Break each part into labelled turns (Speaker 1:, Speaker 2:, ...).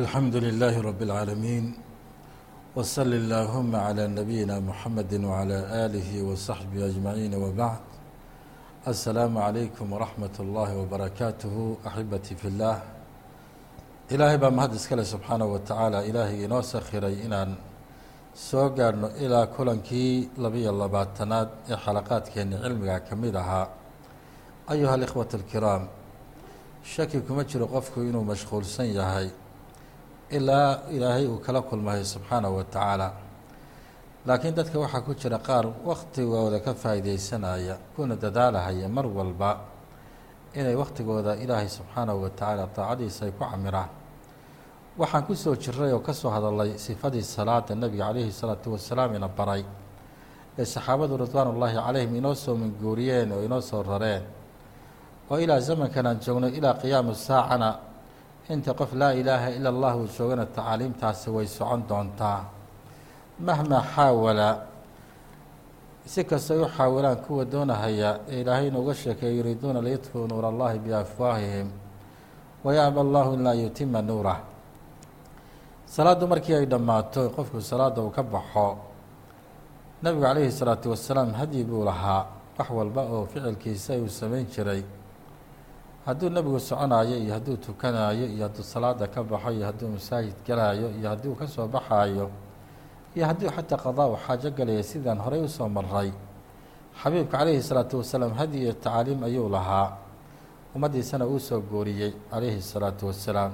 Speaker 1: alxamdu لlh rb العaalamiin wsl اllahuma عlى nabiyina mxamedi wعlى آlih وصaxbihi أجmaعiin wbعd aلsalaamu عalaykum wraxmat اllahi wbarakaatuh axibatii fi اllah ilaahay baa mahad iskale subxaanaه wa tacaala ilaahay inoo sakhiray inaan soo gaadhno ilaa kulankii labiyo labaatanaad ee xalaqaadkeeni cilmiga ka mid ahaa ayuha اlإkhwaة اlkiraam shaki kuma jiro qofku inuu mashquulsan yahay ilaa ilaahay uu kala kulmayo subxaanahu wa tacaala. Laakiin dadka waxaa ku jira qaar waktigooda ka faa'iideysanaya kuna dadaalahaya mar walba inay waktigooda ilaahay subxaanahu wa tacaala daacadiisa ay ku camiraan. Waxaan ku soo jiray oo ka soo hadalay sifadii salaada nebiga calayhi salaatu wasalaam ina baray ee saxaabadu ridwaan ullaahi calayhim inoo soo manguuriyeen oo inoo soo rareen oo ilaa zamankan aan joogno ilaa qiyaamu saacana inta qof laa ilaaha ila allah uu joogana tacaaliimtaasi way socon doontaa. Mahmaa xaawala si kastay u xaawilaan kuwa doonahaya ee ilaahay inuuga sheekeeya yuriiduuna liyudfuu nuur allahi biafwaahihim wayaaba allahu ilaa yutima nuurah. Salaaddu markii ay dhammaato qofku salaadda uu ka baxo nebigu calayhi salaatu wasalaam hadyi buu lahaa wax walba oo ficilkiisa uu samayn jiray hadduu nebigu soconaayo iyo hadduu tukanaayo iyo hadduu salaada ka baxo iyo hadduu masaajid galaayo iyo haddii uu ka soo baxaayo iyo hadduu xataa qadaa u xaajo galaya sidaan horey u soo maray xabiibka calayhi salaatu wasalaam hadyi iyo tacaaliim ayuu lahaa. Ummaddiisana uu soo gooriyey calayhi salaatu wasalaam.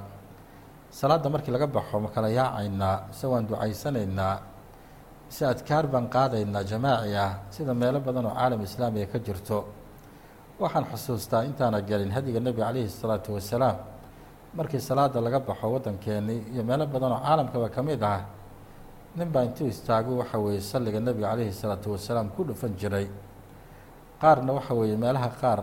Speaker 1: Salaadda markii laga baxo ma kala yaacaynaa mise waan ducaysanaynaa mise adkaar baan qaadaynaa jamaaci ah sida meelo badan oo caalam islaamiga ka jirto waxaan xusuustaa intaana gelin hadiga nebiga calayhi salaatu wasalaam. Markii salaada laga baxo waddankeenii iyo meelo badan oo caalamkaba ka mid ah nin baa intuu istaago waxa weeye salliga nebiga calayhi salaatu wasalaam ku dhufan jiray. Qaarna waxa weeye meelaha qaar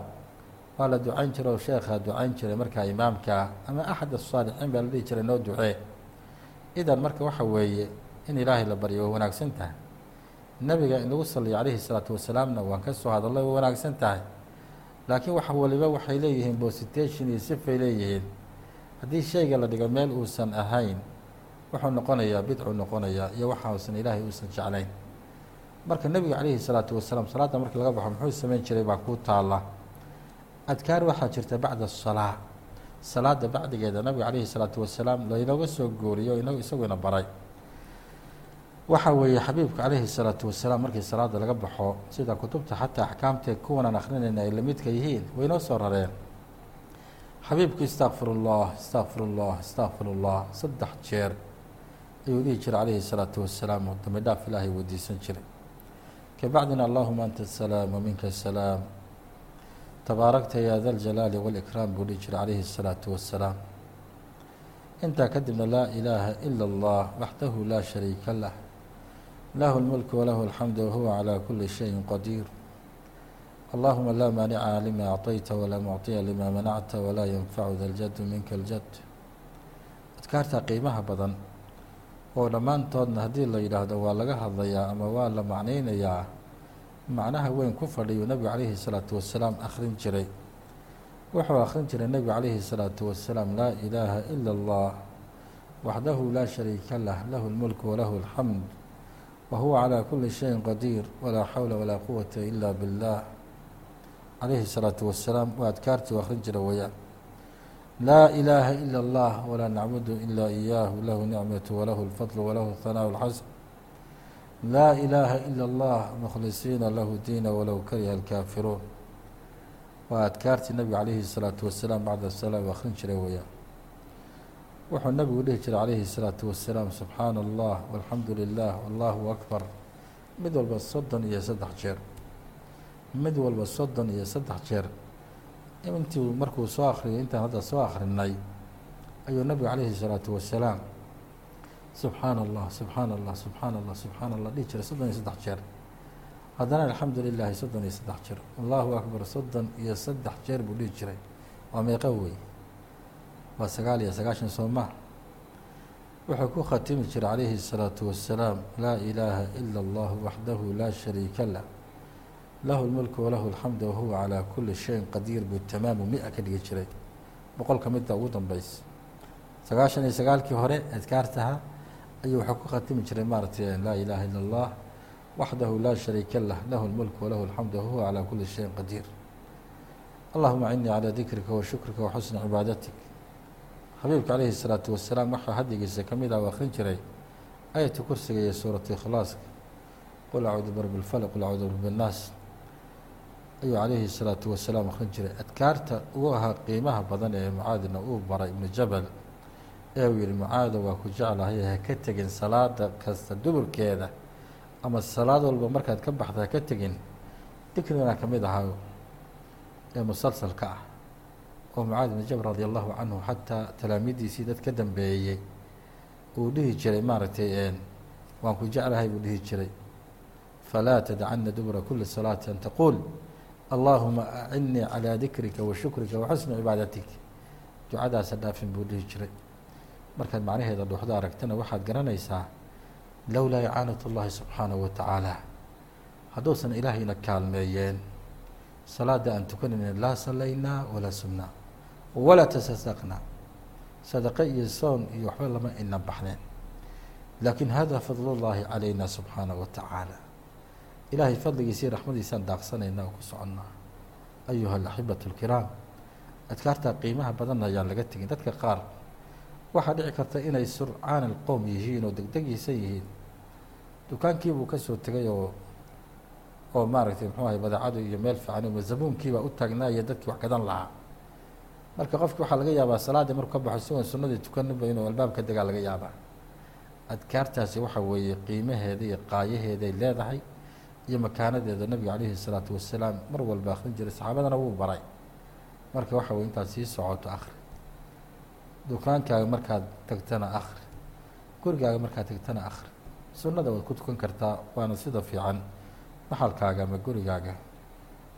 Speaker 1: waa la ducayn jiray oo sheekhaa ducayn jiray markaa imaamka ama axad asaalixiin baa la dhihi jiray noo ducee. Idan marka waxa weeye in ilaahay la baryo way wanaagsan tahay. Nebiga in lagu salliyo calayhi salaatu wasalaamna waan ka soo hadallay way wanaagsan tahay laakiin wax waliba waxay leeyihiin bositation iyo sifay leeyihiin. Haddii shayga la dhigo meel uusan ahayn wuxuu noqonayaa bidcuu noqonayaa iyo waxausan ilaahay uusan jeclayn. Marka nebiga calayhi salaatu wasalaam salaadda markii laga baxo muxuu samayn jiray baa kuu taalla. Adkaar waxaa jirta bacda asalaa salaada bacdigeeda nabiga calayhi salaatu wasalaam laynooga soo gooriyo ino isaguina baray waxa weeye xabiibka calayhi salaatu wasalaam markii salaada laga baxo sida kutubta xataa axkaamtee kuwan aan akrinayna ay lamidka yihiin waynoo soo rareen. Xabiibku istakfir ullah istakfir ullah istakfir ullah saddex jeer ayuu dhihi jiray calayhi salaatu wasalaam oo dambi dhaaf ilaahay weydiisan jiray. Kabacdina allahuma anta asalaam waminka asalaam tabaarakta yaa da ljalaali walikraam buu dhihi jiray calayhi salaatu wasalaam intaa kadibna laa ilaaha ila allah waxdahu laa shariika lah. lahu اlmulk walahu اlxamd wahuwa calى kuli shayin qadiir allahuma laa maanica lima acطayta walaa mucطiya lima manacta walaa yanfacu da ljadu minka اljad adkaarta qiimaha badan oo dhammaantoodna haddii la yidhaahdo waa laga hadlayaa ama waa la macnaynayaa macnaha weyn ku fadhiyu nebigu calayhi salaatu wasalaam akhrin jiray wuxuu akhrin jiray nebigu calayhi salaatu wasalaam laa ilaaha ila اllah waxdahu laa shariika lah lahu اlmulk walahu اlxamd wahuwa calى kuli shayin qadiir walaa xawla walaa quwata ila biاllah calayhi salaatu wasalaam waa adkaartii u akhrin jira wayaan laa ilaaha ila اllah walaa nacbudu ila iyaahu lahu nicmatu walahu اlfadl walahu اhanaaءu اlxasan laa ilaaha ila اllah mkhlisiina lahu diina walow kariha اlkaafiruun waa adkaartii nebiga calayhi الsalaatu wasalaam bacda salaa u akhrin jiray weyaan wuxuu nebigu dhihi jiray calayhi الsalaatu wasalaam subxaana allah walxamdu lilah allahu akbar mid walba soddon iyo saddex jeer mid walba soddon iyo saddex jeer intii markuu soo akhriyay intaan hadda soo akhrinay ayuu nebigu calayhi الsalaatu wasalaam subxaana allah subxaana allah subxaana allah subxaana allah dhihi jiray soddon iyo saddex jeer haddana alxamdu lilaahi soddon iyo saddex jeer allahu akbar soddon iyo saddex jeer buu dhihi jiray waa meeqo wey waa sagaal iyo sagaashan soo maa wuxuu ku khatimi jiray calayhi الsalaatu wasalaam laa ilaaha ila اllah waxdahu laa shariika lah lahu اlmulku walahu اlxamd wahuwa calaa kuli shayin qadiir buu tamaamu mi-a ka dhigi jiray boqolka midda ugu danbeysa sagaashan iyo sagaalkii hore adkaartaha ayuu wuxuu ku khatimi jiray maaratay laa ilaaha ila اllah waxdahu laa shariika lah lahu اlmulk walahu اlxamd wahuwa calى kuli shayin qadiir allahuma acini calى dikrika wa shukrika wa xusni cibaadatik xabiibka calayhi الsalaatu wasalaam waxaa hadigiisa ka mid ah u akrin jiray ayatu kursiga iyo suuratu ikhlaaska qul acuudu birab اlfalq qul acuudu birab الnaas ayuu calayhi الsalaatu wasalaam akrin jiray adkaarta ugu ahaa qiimaha badan ee mucaadina uu baray ibnu jabal ee uu yihi mucaado waa ku jeclahay ha ka tegin salaada kasta duburkeeda ama salaad walba markaad ka baxda ha ka tegin dikrigana ka mid ahaa ee musalsalka ah oo mucaad ibnu jabal radi allahu canhu xataa talaamidiisii dad ka dambeeyey uu dhihi jiray maaragtay waan ku jeclahay buu dhihi jiray. Falaa tadcana dubura kuli salaati an taquul allaahuma acinnii calىa dikrika wa shukrika wa xusni cibaadatik. Ducadaasa dhaafin buu dhihi jiray. Markaad macnaheeda dhuuxdo aragtana waxaad garanaysaa lowlaa icaanat اllahi subxaanahu wa tacaala. Hadduusan ilaahayna kaalmeeyeen salaada aan tukanayna laa salaynaa walaa sumnaa walaa tasadaqna sadaqe iyo soon iyo waxba lama ina baxneen laakin hada fadl اllahi calayna subxaana wa tacaala ilaahay fadligiisa iyo raxmadiisaan daaqsanaynaa oo ku soconnaa ayuha alaxibat اlkiraam adkaartaa qiimaha badanna ayaan laga tegin dadka qaar waxaa dhici karta inay surcaan alqowm yihiin oo degdegyisan yihiin dukaankiibuu ka soo tegay oo oo maaragtay muxuu ahay badeecadu iyo meel fiican o mazabuunkiibaa u taagnaa iyo dadkii wax gadan lahaa marka qofki waxaa laga yaabaa salaaddii markuu ka baxo sigoon sunnadii tukaninba inuu albaabka degaa laga yaabaa. Adkaartaasi waxa weeye qiimaheeda iyo qaayaheeday leedahay iyo makaanadeeda nabiga calayhi الsalaatu wasalaam mar walba akrin jiray saxaabadana wuu baray. Marka waxa weye intaad sii socoto akri dukaankaaga markaad tagtana akri gurigaaga markaad tagtana akri sunnada waad ku tukan kartaa waana sida fiican. Maxalkaaga ama gurigaaga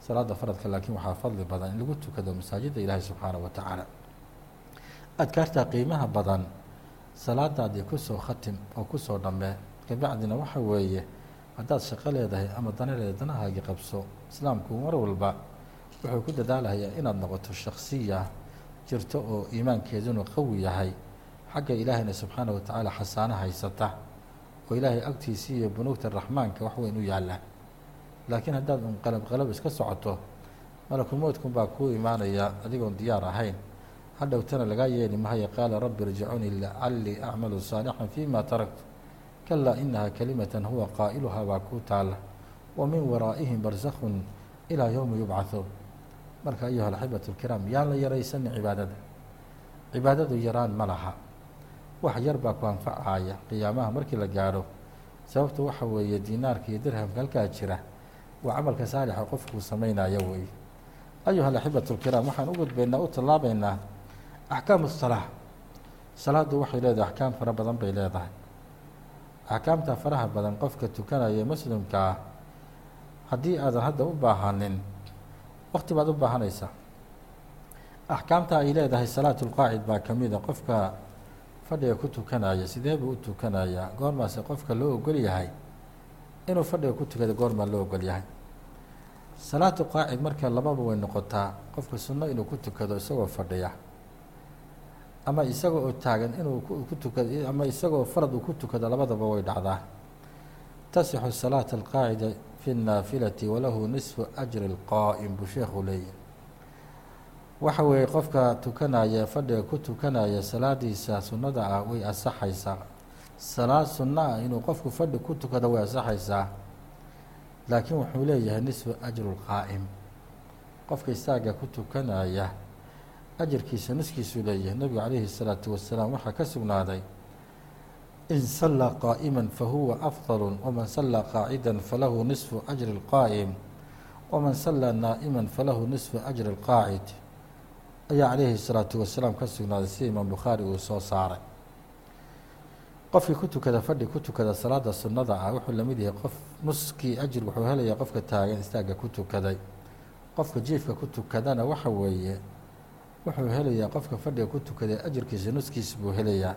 Speaker 1: salaada faradka laakiin waxaa fadli badan in lagu tukado masaajidda ilaahi subxaanaه wa tacaala. Adkaartaa qiimaha badan salaadaadii ku soo khatim oo ku soo dhammee kabacdina waxa weeye haddaad shaqo leedahay ama dana danahaagii qabso islaamku mar walba wuxuu ku dadaalayaa inaad noqoto shaksiya jirto oo iimaankeeduna qawi yahay. Xagga ilaahayna subxaana wa tacaala xasaano haysata oo ilaahay agtiisii iyo bunuugta raxmaanka wax weyn u yaalla laakiin haddaad un qalab qalab iska socoto malakumoodkun baa kuu imaanaya adigoon diyaar ahayn. Hadhowtana lagaa yeeli mahaya qaala rabbi irjicunii lacallii acmalu saalixan fima taraktu kalaa inaha kalimatan huwa qaa'iluhaa baa kuu taalla. Wa min waraa'ihim barsakhun ilaa yowmi yubcahuun marka ayuha alaxibat اlkiraam yaan la yaraysanin cibaadada. Cibaadadu yaraan ma laha. Wax yar baa ku anfacaya qiyaamaha markii la gaadho. Sababta waxa weeye dinaarka iyo dirhamka halkaa jira waa camalka saalixa qofkuu samaynayo wey ayuha alaxibat اlkiraam waxaan u gudbaynaa u tallaabaynaa axkaamu salaa salaadu waxay leedahay axkaam fara badan bay leedahay. Axkaamta faraha badan qofka tukanaya muslimka ah haddii aadan hadda u baahanin waqti baad u baahanaysaa axkaamta ay leedahay salaatu lqaacid baa ka mida qofka fadhiga ku tukanaya sidee buu u tukanayaa goormaase qofka loo ogol yahay? Inuu fadhiga ku tukada goormaa loo ogol yahay. Salaatu qaacid marka lababa way noqotaa qofka sunno inuu ku tukado isagoo fadhiya ama isagoo oo taagan inuu ku tukado ama isagoo farad uu ku tukado labadaba way dhacdaa. Tasixu salaata alqaacida fi اnaafilati walahu nisfu ajri اlqaa'im buu sheekhu leeyahy waxa weeye qofka tukanaya fadhiga ku tukanaya salaadiisa sunnada ah way asaxaysaa salaad sunno ah inuu qofku fadhi ku tukado way asaxaysaa laakiin wuxuu leeyahay nisfu ajru lqaa'im qofka istaaga ku tukanaya ajarkiisa niskiisuu leeyahay nebigu calayhi الsalaatu wasalaam waxaa ka sugnaaday in sallaa qaa'ima fahuwa afضal waman sallaa qaacida falahu nisfu ajri اlqaa'im waman sallaa naa'ima falahu nisfu ajri اlqaacid ayaa calayhi الsalaatu wasalaam ka sugnaaday sida imaam bukhaari uu soo saaray qofkii ku tukada fadhi ku tukada salaada sunnada ah wuxuu la mid yahay qof nuskii ajir wuxuu helayaa qofka taagan istaaga ku tukaday. Qofka jiifka ku tukadana waxa weeye wuxuu helayaa qofka fadhiga ku tukaday ajirkiisa nuskiisa buu helayaa.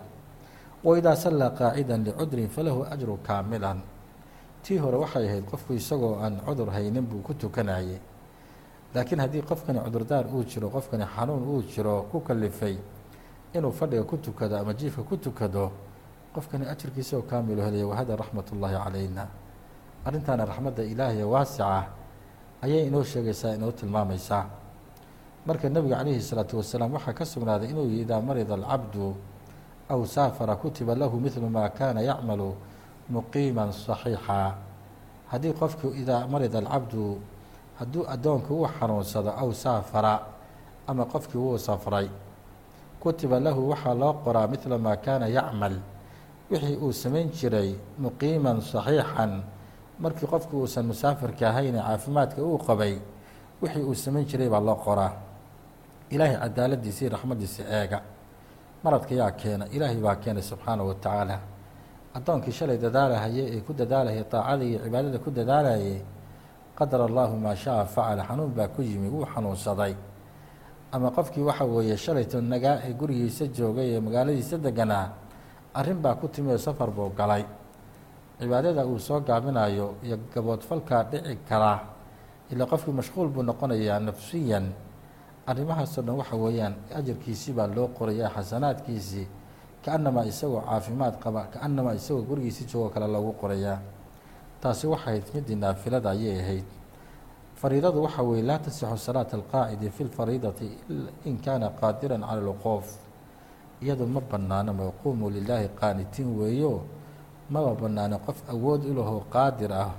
Speaker 1: Waidaa sallaa qaacida licudrin falahu ajru kaamilan. Tii hore waxay ahayd qofku isagoo aan cudur haynin buu ku tukanayay laakiin haddii qofkani cudurdaar uu jiro qofkani xanuun uu jiro ku kalifay inuu fadhiga ku tukado ama jiifka ku tukado qofkani ajirkiisa oo kaamilu helaya wahada raxmat ullaahi calayna. Arrintaana raxmadda ilaahiy waasica ayay inoo sheegaysaa inoo tilmaamaysaa. Marka nebiga calayhi salaatu wasalaam waxaa ka sugnaaday inuu yihi idaa marida alcabdu aw saafara kutiba lahu midlu maa kaana yacmalu muqiiman saxiixa. Haddii qofku idaa marida alcabdu hadduu addoonku uu xanuunsado aw saafara ama qofkii wuu safray kutiba lahu waxaa loo qoraa midla maa kaana yacmal wixii uu samayn jiray muqiiman saxiixan markii qofku uusan musaafirka ahayn caafimaadka uu qabay wixii uu samayn jiray baa loo qoraa. Ilaahay cadaaladiisii raxmaddiisa eega. Maradka yaa keena ilaahay baa keenay subxaanahu wa tacaala. Addoonkii shalay dadaalahayay ee ku dadaalahayay daacada iyo cibaadada ku dadaalayay qadara allaahu maa shaa facala xanuun baa ku yimi wuu xanuunsaday. Ama qofkii waxa weeye shalayto nagaa ee gurigiisa joogay ee magaaladiisa deganaa arrin baa ku timi safar buu galay. Cibaadada uu soo gaabinayo iyo gaboodfalkaa dhici karaa ilaa qofkii mashquul buu noqonayaa nafsiyan. Arrimahaasoo dhan waxa weeyaan ajarkiisii baa loo qorayaa xasanaadkiisii kaanamaa isagoo caafimaad qaba kaanamaa isagoo gurigiisii joogoo kale loogu qorayaa. Taasi waxay ahayd midii naafilada ayay ahayd. Fariidadu waxa weeye laa tasixu salaata alqaacidi fi lfariidati in kaana qaadiran cala lwquuf iyadu ma bannaano mawquumu lilaahi qaanitiin weeyo maba bannaano qof awood u lahoo qaadir ah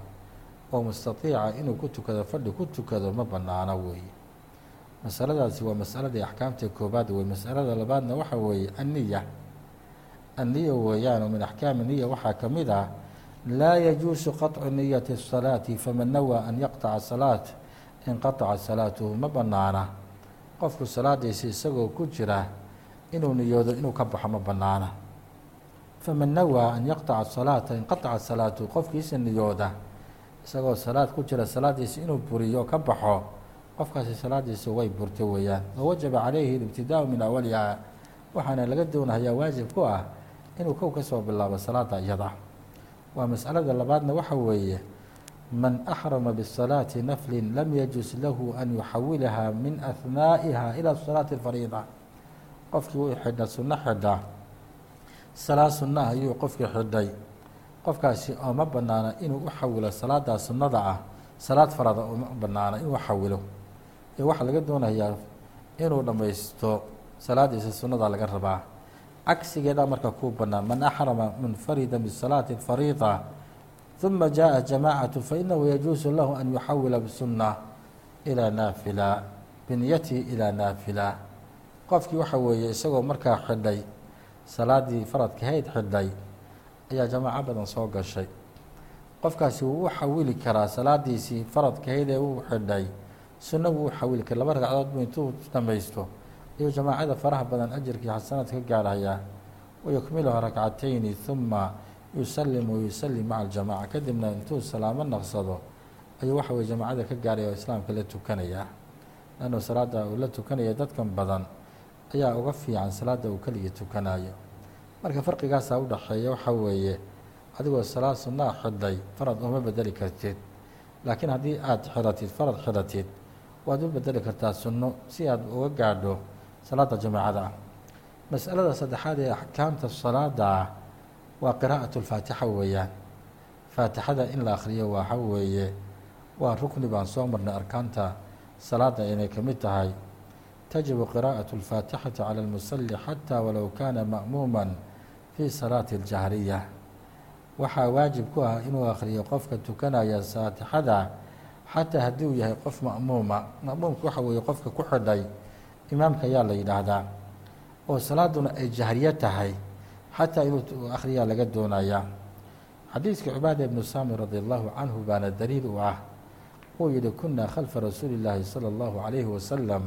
Speaker 1: oo mustatiica inuu ku tukado fadhi ku tukado ma bannaano weeye masaladaasi waa masaladii axkaamta koobaad wey masalada labaadna waxa weeye anniya anniya weeyaan min axkaami niya waxaa ka mid ah laa yajuusu qaطcu niyati الsalaati faman nawaa an yaqطaca salaat inqaطaca salaatuhu ma banaana qofku salaadiisa isagoo ku jira inuu niyoodo inuu ka baxo ma banaana faman nawaa an yaqطaca salaata inqaaca salaatu qofkiisa niyooda isagoo salaad ku jira salaadiisa inuu buriyo ka baxo qofkaasi salaadiisa way burto weeyaan. Wawajaba calayhi alibtidaau min awaliha waxaana laga doonahayaa waajib ku ah inuu kow ka soo bilaabo salaada iyada. Waa masalada labaadna waxa weeye man axrama bisalaati naflin lam yajus lahu an yuxawilaha min ahnaa'iha ila salaati اfariida qofkii wuu xidha sunno xidha salaad sunno ah ayuu qofkii xidhay. Qofkaasi oo ma banaana inuu u xawilo salaadaa sunnada ah. Salaad farada uma banaana inuu xawilo. Ee waxaa laga doonayaa inuu dhammaysto salaadiisa sunnada laga rabaa. Cagsigeeda marka kuu banaan man axrama munfarida bisalaati alfariida ثuma jaءa jamaacatu fainahu yajuusu lahu an yuxawila bisunna ilaa naafila biniyatihi ilaa naafila qofkii waxa weeye isagoo markaa xidhay salaadii faradka hayd xidhay ayaa jamaaco badan soo gashay. Qofkaasi wuu u xawili karaa salaadiisii faradka hayd ee uu xidhay sunna wuu u xawili kara laba ragcadood buu intuu dhamaysto ayuu jamaacada faraha badan ajarkii xasanaad ka gaarhayaa wayukmiluha rakcatayni ثuma yusalim wayusalim maca aljamaca. Kadibna intuu salaamo naqsado ayuu waxa weye jamaacada ka gaaraya oo islaamka la tukanayaa. Lannu salaada uu la tukanaya dadkan badan ayaa uga fiican salaada uu keligii tukanayo marka farqigaasaa u dhaxeeya waxa weeye adigoo salaad sunnaa xidhay farad uma bedeli kartid. Laakiin haddii aada xidhatid farad xidhatid waad u bedeli kartaa sunno si aad uga gaadho salaada jamaacada. Ah mas'alada saddexaad ee axkaamta salaada ah waa qiraa'atu lfaatixa weeyaan. Faatixada in la akhriyo waxa weeye waa rukni baan soo marnay arkaanta salaada inay ka mid tahay tajibu qiraa'atu اlfaatixati cala اlmusali xataa walow kaana ma'muuma fii salaati اljahriya waxaa waajib ku ah inuu akhriyo qofka tukanaya faatixada xataa haddii uu yahay qof ma'muuma ma'muumka waxa weeye qofka ku xidhay imaamka ayaa la yidhaahdaa oo salaaduna ay jahriyo tahay xataa inuu akhriyaa laga doonayaa xadiidka cubaada ibnu saamir radi allahu canhu baana daliil u ah uu yihi kunaa khalfa rasuuli llaahi sala allahu calayhi wasalam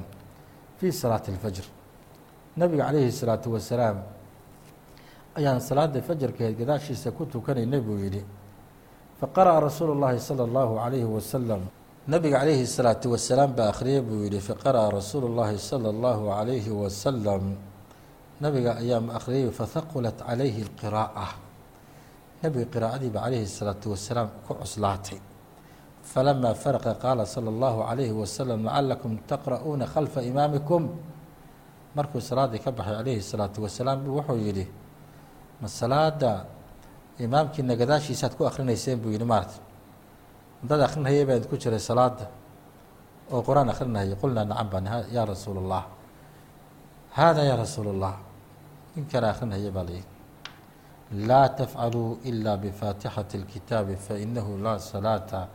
Speaker 1: fii salaati اlfajr nabiga calayhi salaatu wasalaam ayaan salaada fajarkeed gadaashiisa ku tukanaynay buu yidhi faqara'a rasuulu llaahi sala allahu calayhi wasalam nabiga calayhi salaatu wasalaam baa akhriyay buu yihi faqara'a rasuulu llaahi sala allahu calayhi wasalam nabiga ayaa akhriyay fahaqulat calayhi alqiraa'a. Nabiga qiraa'adiiba calayhi salaatu wasalaam ku cuslaatay falama faraqa qaala sala allahu calayhi wasalam lacallakum taqra'uuna khalfa imaamikum markuu salaaddii ka baxay calayhi salaatu wasalaam buu wuxuu yidhi ma salaada imaamkiina gadaashiisaaad ku akhrinayseen buu yidhi maarta dad akrinayay baan ku jiray salaada oo qur'aan akrinahaya qulnaa nacam baan yaa rasuul allah haadaa yaa rasuul allah nin kale akrinahaya baa layidhi laa tafcaluu ila bifaatixati اlkitaabi fainahu laa salaata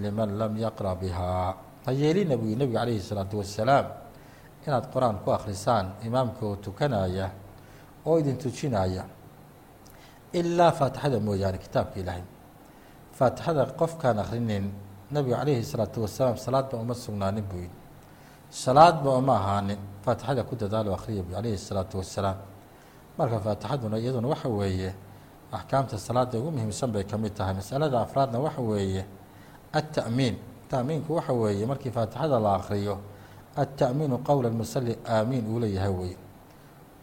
Speaker 1: liman lam yaqra bihaa ha yeelina buu nebigu calayhi salaatu wasalaam inaad qur'aan ku akhrisaan imaamka oo tukanaya oo idin tujinaya ilaa faatixada mooyaane kitaabka ilaahay. Faatixada qofkaan akhrinin nebigu calayhi salaatu wasalaam salaadba uma sugnaanin buu yidhi. Salaadba uma ahaanin faatixada ku dadaalo akhriya buu calayhi salaatu wasalaam marka faatixaduna iyaduna waxa weeye axkaamta salaadda ugu muhiimsan bay ka mid tahay masalada afraadna waxa weeye التأmiin تأmiinku waxa weeye markii faatixada la akriyo التأmiinu qowla musali aamiin uu leeyahay wey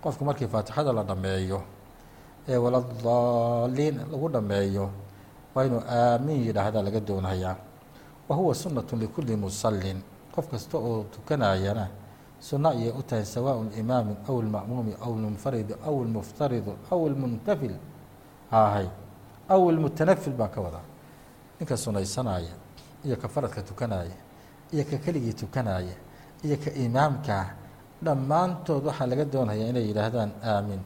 Speaker 1: qofku markii faatixada la dhameeyo ee waladaliin lagu dhameeyo waa inuu aamiin yidhaahda laga doonayaa wa huwa sunaة likuli musalin qof kasta oo tukanayana suno ayay u tahay sawaaء imaami aw اlma'muumi aw اlmunfaridu aw اlmuftaridu aw اlmuntafil ahay aw اlmutanafil baan ka wadaa ninka sunaysanaya iyo ka faradka tukanaya iyo ka keligii tukanaya iyo ka imaamkaa dhammaantood waxaa laga doonayaa inay yidhaahdaan aamin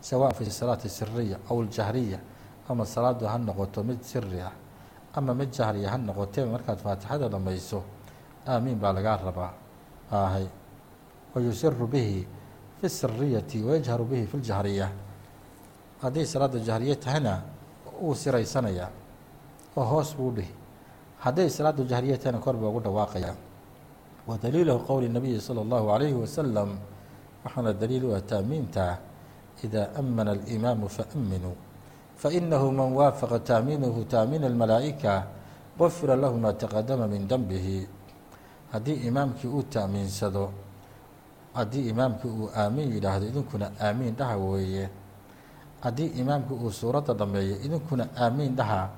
Speaker 1: sawaan fi salaati siriya aw ljahriya ama salaadu ha noqoto mid siri ah ama mid jahriya ha noqoteeba markaad faatixada dhamayso aamiin baa lagaa rabaa. Ahay wa yusiru bihi fi siriyati wayajharu bihi fi ljahriya hadday salaada jahriya tahayna wuu siraysanayaa oo hoos buu dhihi hadday salaadu jahriye tahayna kor baa ugu dhawaaqaya wa daliilahu qowli nabiyi salى اllahu عalayhi wasalam waxaana daliil u ah taamiinta إida amana اlimaamu faaminuu fainahu man waafaqa taamiinuhu taamiin اlmalaa'ika gufira lahu ma taqadama min denbihi haddii imaamkii uu taamiinsado haddii imaamkii uu aamiin yidhaahdo idinkuna aamiin dhaha weeye haddii imaamkii uu suuradda dhameeyo idinkuna aamiin dhaha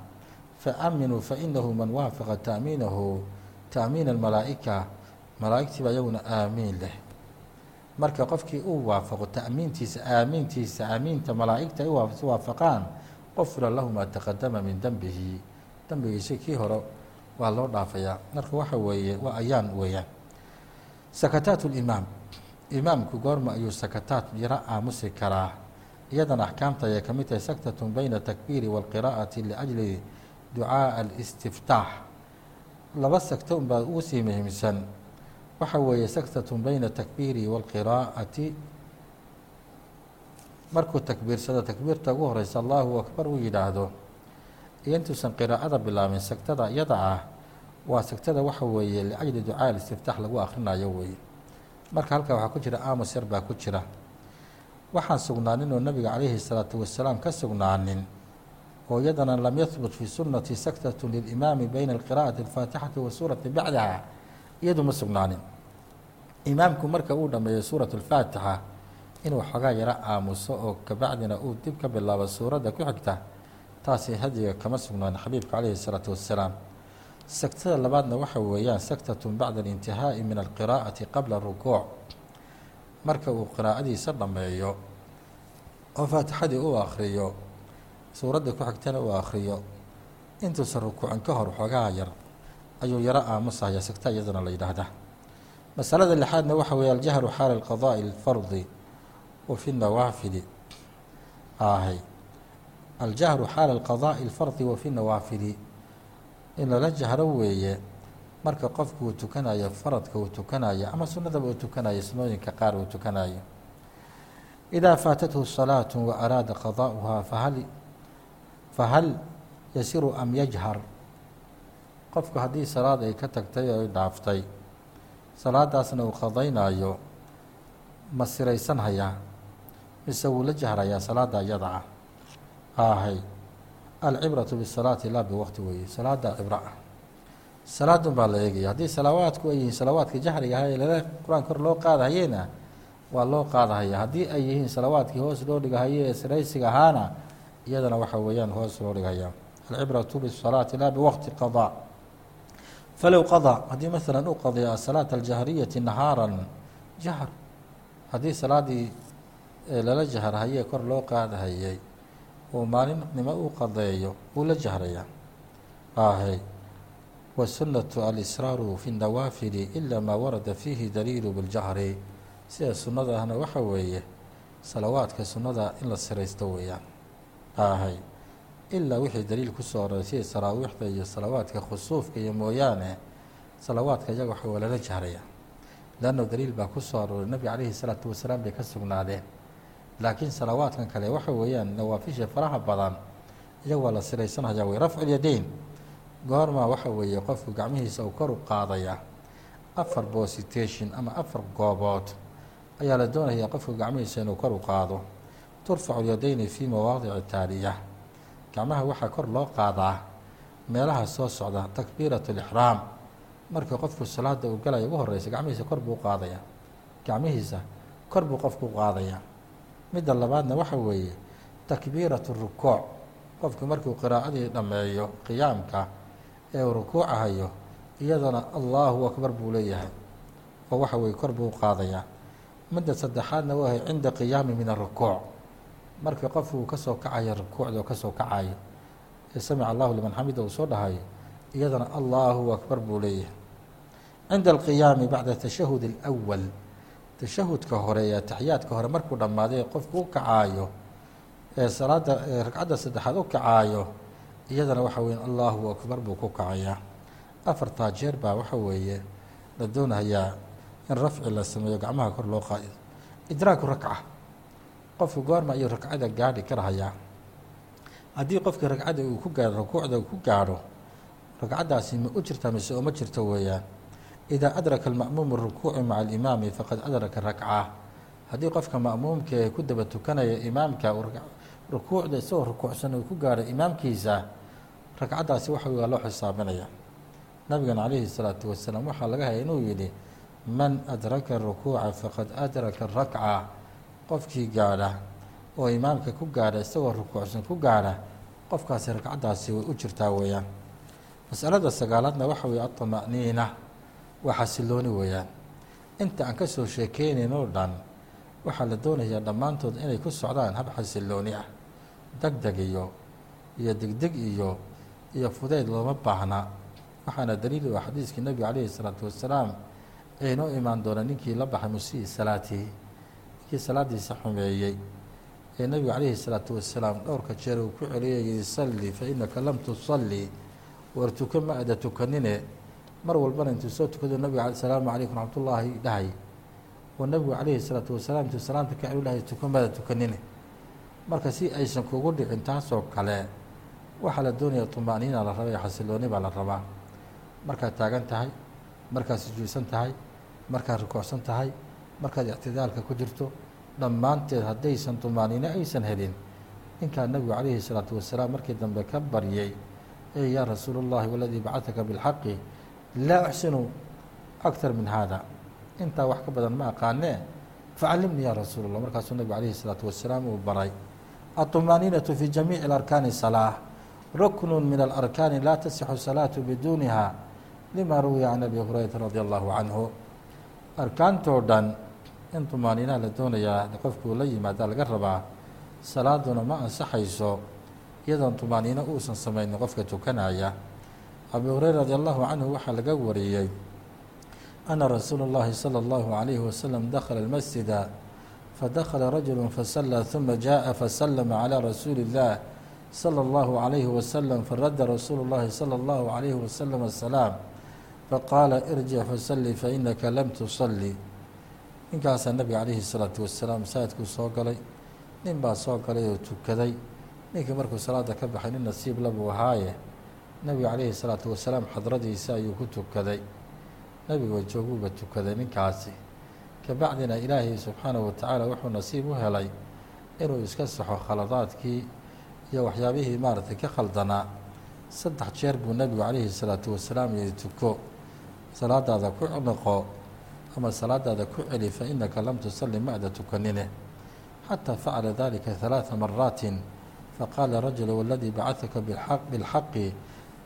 Speaker 1: faaminuu fainahu man waafaqa taamiinahu taamiina almalaa'ika malaa'igtiiba iyaguna aamiin leh marka qofkii uu waafaqo ta'miintiisa aamiintiisa aamiinta malaa'igta ay waafaqaan qofira lahu maa taqadama min dembihi dembigiisa kii hore waa loo dhaafayaa marka waxa weeye waa ayaan weeyaan sakataat limaam imaamku goorma ayuu sakataat yaro aamusi karaa iyadana axkaamta ayay ka mid tahay saktatun bayna atakbiiri wاlqiraa'ati liajli ducaaءa alistiftaax laba sagto unbaa ugu sii muhiimsan waxa weeye saktatun bayna atakbiiri wاlqiraa'ati markuu takbiirsado takbiirta ugu horeysa allahu akbar uu yidhaahdo iyo intuusan qiraa'ada bilaabin sagtada iyada ah waa sagtada waxa weeye liajli ducaa alistiftaax lagu akhrinayo weeye marka halkaa waxaa ku jira aamus yar baa ku jira waxaan sugnaanin oo nabiga calayhi الsalaatu wasalaam ka sugnaanin oo iyadana lam yahbut fi sunati saktatu lilimaami bayna alqira'ati alfaatixati wa suurati bacdaha iyadu ma sugnaanin imaamku marka uu dhameeyo suurat اlfaatixa inuu xoogaa yaro aamuso oo kabacdina uu dib ka bilaabo suuradda ku xigta taasi hadiga kama sugnaan xabiibka calayhi الsalaatu wassalaam sagtada labaadna waxa weeyaan saktatun bacda alintihaa'i min alqiraa'ati qabla rukuuc marka uu qiraa'adiisa dhameeyo oo faatixadii uu akhriyo suuradda ku xigtana uu akhriyo. Intuusan rukuucin ka hor xoogaha yar ayuu yaro aamusaya sagta iyadana la yidhaahda masalada lixaadna waxa weeye aljahru xaala alqadaa'i alfardi wa fi nawaafili. Ahay aljahru xaala alqadaa'i alfardi wa fi nawaafili. In lala jahro weeye marka qofku uu tukanayo faradka uu tukanayo ama sunnadaba uu tukanayo sunooyinka qaar uu tukanayo idaa faatathu salaatu wa araada qadaa'uhaa fahal fahal yasiru am yajhar qofku haddii salaad ay ka tagtay oo ay dhaaftay salaadaasna uu qadaynaayo ma siraysan hayaa mise wuu la jahrayaa salaada iyada ah ahay alcibratu bisalaati laa biwaqti weeye salaada cibro ah salaadun baa la eegaya haddii salawaadku ay yihiin salawaadka jahriga aha ee lala qur'aan kor loo qaadahayena waa loo qaadahaya haddii ay yihiin salawaadkii hoos loo dhigahaye ee siraysiga ahaana iyadana waxa weeyaan hoos loo dhigaya. Alcibratu bisalaati laa biwaqti qadaa falow qadaa haddii masalan u qadiya asalaata aljahriyati nahaaran jahr. Haddii salaaddii lala jahrahayee kor loo qaadahayey uu maalinimo u qadeeyo wuu la jahrayaa ahe wasunnatu alisraaru fi اnawaafili ila maa warada fiihi daliilu biاljahri sida sunnada ahna waxa weeye salawaadka sunnada in la siraysto weeyaan ahay ilaa wixii daliil ku soo oray sida saraawiixda iyo salawaadka khusuufka iyo mooyaane salawaadka iyaga waxa waa lala jahraya leanno daliil baa ku soo arooray nebiga calayhi salaatu wasalaam bay ka sugnaadeen. Laakiin salawaadkan kale waxa weeyaan nawaafisha faraha badan iyaga waa la siraysanaya wey rafculyadayn goormaa waxa weeye qofku gacmihiisa uu kor u qaadaya. Afar bositation ama afar goobood ayaa la doonayaa qofku gacmihiisa inuu kor u qaado turfacu lyadayni fii mawaadici taaliya gacmaha waxaa kor loo qaadaa meelaha soo socda takbiirat lixraam markii qofku salaada uu galaya ugu horeysa gacmihiisa kor buu qaadaya. Gacmihiisa kor buu qofku qaadaya. Midda labaadna waxa weeye takbiirat rukuuc qofku markuu qiraa'adii dhammeeyo qiyaamka ee uu rukuucahayo iyadana allahu akbar buu leeyahay. Oo waxa weye kor buu qaadayaa midda saddexaadna waa cinda qiyaami min arukuuc markii qofku ka soo kacayo rukuucda oo ka soo kacayo ee samica allahu liman xamida uu soo dhahayo iyadana allahu akbar buu leeyahay. Cinda alqiyaami bacda tashahud alawal tashahudka hore ee ataxiyaadka hore markuu dhammaaday qofku u kacaayo ee salaada ragcadda saddexaad u kacaayo iyadana waxa weeye allahu akbar buu ku kacayaa. Afartaa jeer baa waxa weeye la doonayaa in rafci la sameeyo gacmaha kor loo qaado. Idraaku rakca qofku goorma ayuu ragcada gaadhi karahayaa haddii qofkii ragcadda uu ku gaadho rukuucda uu ku gaadho ragcaddaasi ma u jirtaa mise oo ma jirto weeyaan? Idaa adraka alma'muumu rukuucu maca alimaami faqad adraka rakca. Haddii qofka ma'muumka ee ku daba tukanaya imaamka rukuucda isagoo rukuucsan uu ku gaadho imaamkiisa ragcaddaasi waxa waa loo xisaabinaya nabigana calayhi salaatu wasalaam waxaa laga haya inuu yidhi man adraka rukuuca faqad adraka rakca qofkii gaadha oo imaamka ku gaadha isagoo rukuucsan ku gaadha qofkaasi ragcaddaasi way u jirtaa weeyaan. Masalada sagaalaadna waxa weeye aطama'niina waa xasilooni weeyaan. Inta aan ka soo sheekeynayn oo dhan waxaa la doonayaa dhammaantood inay ku socdaan hab xasilooni ah. Deg deg iyo iyo degdeg iyo iyo fudeyd looma baahna. Waxaana daliil u ah xadiiskii nebiga calayhi salaatu wasalaam ee inoo imaan doona ninkii la baxay musii salaatihi ninkii salaadiisa xumeeyey ee nebigu calayhi salaatu wasalaam dhowrka jeer uu ku celiyay yihi salli fa innaka lam tusalli war tuka ma ada tukanine. Mar walbana intuu soo tukado nabiga asalaamu calaykum raxmatullaahi dhahay. Oo nebigu calayhi salaatu wasalaam intuu salaamta ka celu dhahay tuka maada tukanine. Marka si aysan kugu dhicin taasoo kale waxaa la doonaya tumaaniina la raba iyo xasilooni baa la rabaa. Markaad taagan tahay markaad sujuudsan tahay markaad rukuucsan tahay markaad ictidaalka ku jirto dhammaanteed haddaysan tumaaniino aysan helin ninkaa nebigu calayhi salaatu wasalaam markii dambe ka baryey ee yaa rasuulu اllahi waladii bacataka biاlxaqi laa uxsinu aktar min hada intaa wax ka badan ma aqaanee facallimnii ya rasuul اllah markaasuu nebigu calayhi salaatu wasalaam uu baray aطumaaniinatu fi jamiici arkaani salaa ruknu min alarkaani laa tasixu salaatu biduuniha lima ruwiya can abi hurayrata radi allahu canhu arkaantoo dhan in tumaaniinaha la doonayaa qofkuu la yimaada laga rabaa salaaduna ma ansaxayso iyadoon tumaaniino uusan samaynin qofka tukanaya abi hureyra radi allahu canhu waxaa laga wariyey ana rasuula اllahi salى اllahu عalayhi wasalam dakhala اlmasjida fadakhala rajulu fasala ثuma jaءa faslama calى rasuuli اllah salى اllahu عalayhi wasalam faradda rasuulu اllahi salى اllahu عalayhi wasalam asalaam faqaala irjic fasali fainaka lam tusali ninkaasaa nabiga calayhi الsalaatu wasalaam masaajidkuu soo galay. Nin baa soo galay oo tukaday. Ninkii markuu salaada ka baxay nin nasiib labuu ahaaye. Nebiga calayhi salaatu wasalaam xadradiisa ayuu ku tukaday. Nebiga jooguuba tukaday ninkaasi. Kabacdina ilaahay subxaanahu watacaala wuxuu nasiib u helay inuu iska saxo khaladaadkii iyo waxyaabihii maaragtay ka khaldanaa. Saddex jeer buu nebigu calayhi salaatu wasalaam yihi tuko salaadaada ku noqo ama salaadaada ku celi fa inaka lam tusalli ma ada tukanine xataa facala dalika halaaa maraatin faqaala rajulu waladii bacadaka bilxaqi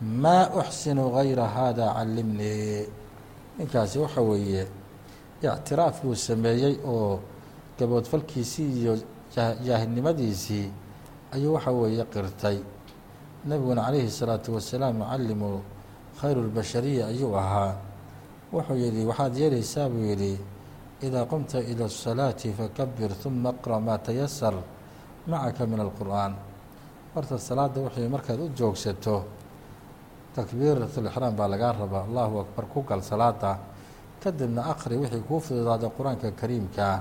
Speaker 1: maa uxsinu gayra hada callimnii ninkaasi waxa weeye ictiraaf buu sameeyey oo gaboodfalkiisii iyo jaahilnimadiisii ayuu waxa weeye qirtay nebiguna calayhi الsalaatu wasalaam mucalimu khayru اlbashariya ayuu ahaa wuxuu yihi waxaad yeelaysaa buu yidhi idaa qumta ilى الsalaati fakabir ثuma اqra maa tayasar macaka min alqur'aan horta salaada wixii markaad u joogsato takbiirat lixraam baa lagaa rabaa allahu akbar ku gal salaada kadibna akri wixii kuu fududaada qur-aanka kariimkaa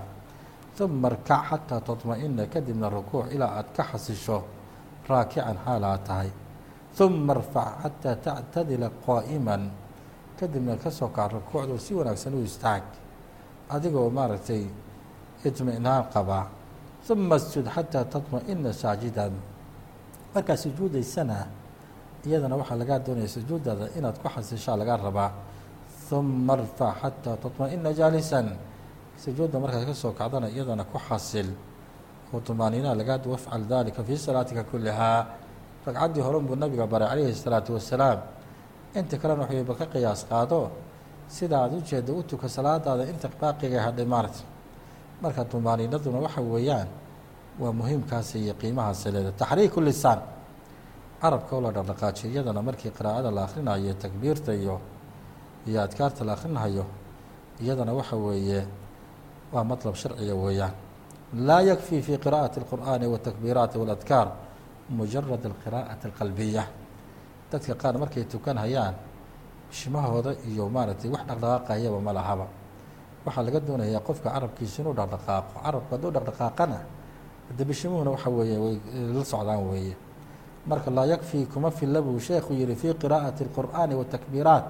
Speaker 1: uma rkac xataa taطma-ina kadibna rukuuc ilaa aad ka xasisho raakican xaal aad tahay uma rfac xataa tactadila qaa'iman kadibna ka soo kac rukuucdu si wanaagsan u istaag adigoo maaragtay idminaan qabaa uma sjud xataa taطma-ina saajidan markaad sujuudaysana iyadana waxaa lagaa doonaya sujuudaada inaad ku xasishaa lagaa rabaa uma rfac xataa taطma-ina jaalisan sujuudda markaad ka soo kacdana iyadana ku xasil oo tumaaniinaa lagaa wafcal dalika fii salaatika kulihaa ragcaddii horen buu nabiga baray calayhi الsalaatu wasalaam inta kalena waxayba ka qiyaas qaado. Sida aad ujeedda u tuka salaadaada inta baaqiga hadhay maarta marka tumaaniinaduna waxa weeyaan waa muhiimkaasi iyo qiimahaasi leeda taxriiku lisaan. Carabka oo la dhaqdhaqaajiyo iyadana markii qiraa'ada la akhrinayo takbiirta iyo iyo adkaarta la akhrinayo iyadana waxa weeye waa maطlab sharciga weeyaan. Laa yakfii fi qira'ati اlqur'aani watakbiiraati waladkaar mujarad alqiraa'ati alqalbiya dadka qaar markay tukanhayaan shimahooda iyo maaragtay wax dhaqdhaqaaqayaba ma lahaba. Waxaa laga doonayaa qofka carabkiisa inuu dhaqdhaqaaqo carabku hadduu dhaqdhaqaaqana de bishimuhuna waxa weeye way la socdaan weeye. Marka laa yakfii kuma filla buu sheekhu yihi fii qiraa'ati اlqur'aani watakbiiraat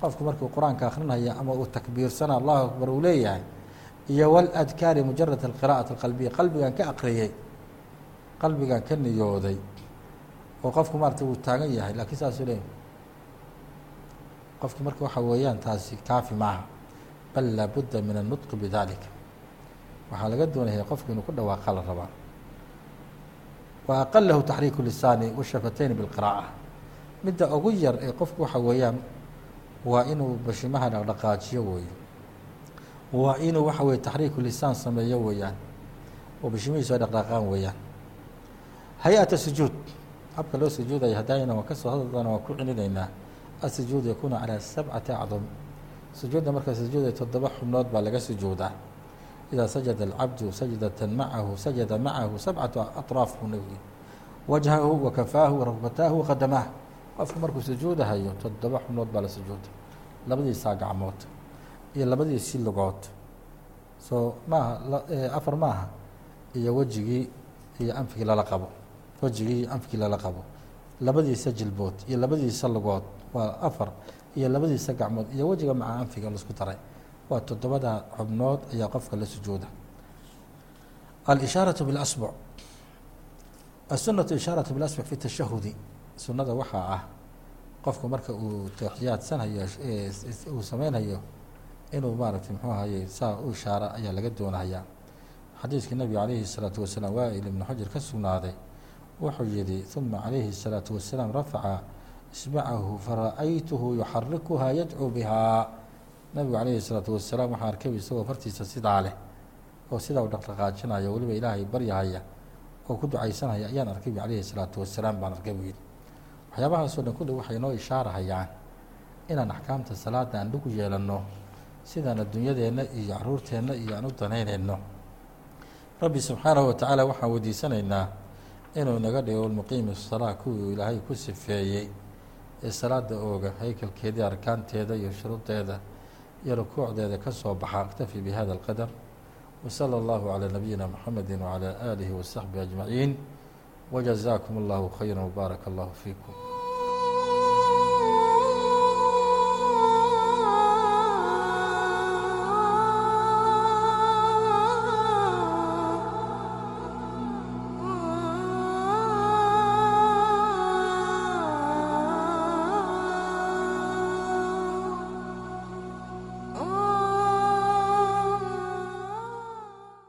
Speaker 1: qofku markuu qur'aanka akrinaya ama uu takbiirsana allahu akbar uu leeyahay iyo waladkaari mujarad alqira'ati alqalbiya qalbigan ka aqriyey qalbigan ka niyooday oo qofku maarata wuu taagan yahay laakiin saasuu leeyahy qofki marka waxa weeyaan taasi kaafi maaha. Bal laabudda min annutqi bidalika waxaa laga doonaya qofku inuu ku dhawaaqa la rabaa. Wa aqalahu taxriiku lisaani washafatayni bilqiraa'a. Midda ugu yar ee qofku waxa weeyaan waa inuu bashimaha dhaqdhaqaajiyo weeye waa inuu waxa weye taxriiku lisaan sameeyo weeyaan. Oo bashimihiisu ay dhaqdhaqaan weeyaan. Hay'ata sujuud habka loo sujuudaya hadayna waa ka soo hadaldana waan ku celinaynaa. Asujuud yakuunu calaa sabcati acdum sujuudda marka sujuuda toddoba xubnood baa laga sujuudaa. Idaa sajada alcabdu sajdatan macahu sajada macahu sabcatu aطraaf buu nabigu wajhahu wa kafaahu rakbataahu waqadamaah qofku markuu sujuudahayo toddoba xubnood baa la sujuuda labadiisaa gacmood iyo labadiisii lugood. Soo maaha afar maaha iyo wejigii iyo anfigii lala qabo wejigii iyo anfigii lala qabo labadiisa jilbood iyo labadiisa lugood waa afar iyo labadiisa gacmood iyo wejiga maca anfiga laisku daray waa toddobada xubnood ayaa qofka la sujuuda alishaaraةu biاlasbuc asunatu ishaaraةu bilasbuc fi tashahudi sunada waxaa ah qofku marka uu taxiyaadsanhayo uu sameynhayo inuu maaragtay muxuu ahaye saa u ishaara ayaa laga doonahayaa xadiiskii nabiga calayhi الsalaatu wasalaam waail ibnu xajar ka sugnaaday wuxuu yihi uma calayhi الsalaatu wasalaam rafaca ismacahu fara-aytuhu yuxarikuhaa yadcuu bihaa nabigu calayhi الsalaatu wasalaam waxaa arkay isagoo fartiisa sidaa leh oo sidaa u dhaqdhaqaajinaya weliba ilaahay baryahaya oo ku ducaysanaya ayaan arkay bu calayhi الsalaatu wasalaam baan arkay buu yihi waxyaabahaasoo dhan kulli waxay noo ishaarahayaan inaan axkaamta salaada aan dhugu yeelanno sidaan adduunyadeenna iyo caruurteenna iyo aan u danaynayno rabbi subxaanahu watacaala waxaan weydiisanaynaa inuu naga dhigo muqiimi salaa kuwii ilaahay ku sifeeyey ee salaada ooga haykalkeedii arkaanteeda iyo shuruudeeda iyo rukuucdeeda ka soo baxa aktafi bihada alqadar. Wsala allahu calaa nabiyina muxamedi wacalaa aalihi wasaxbihi ajmaciin. Wajazaakum allahu khayra wbaaraka allahu fiikum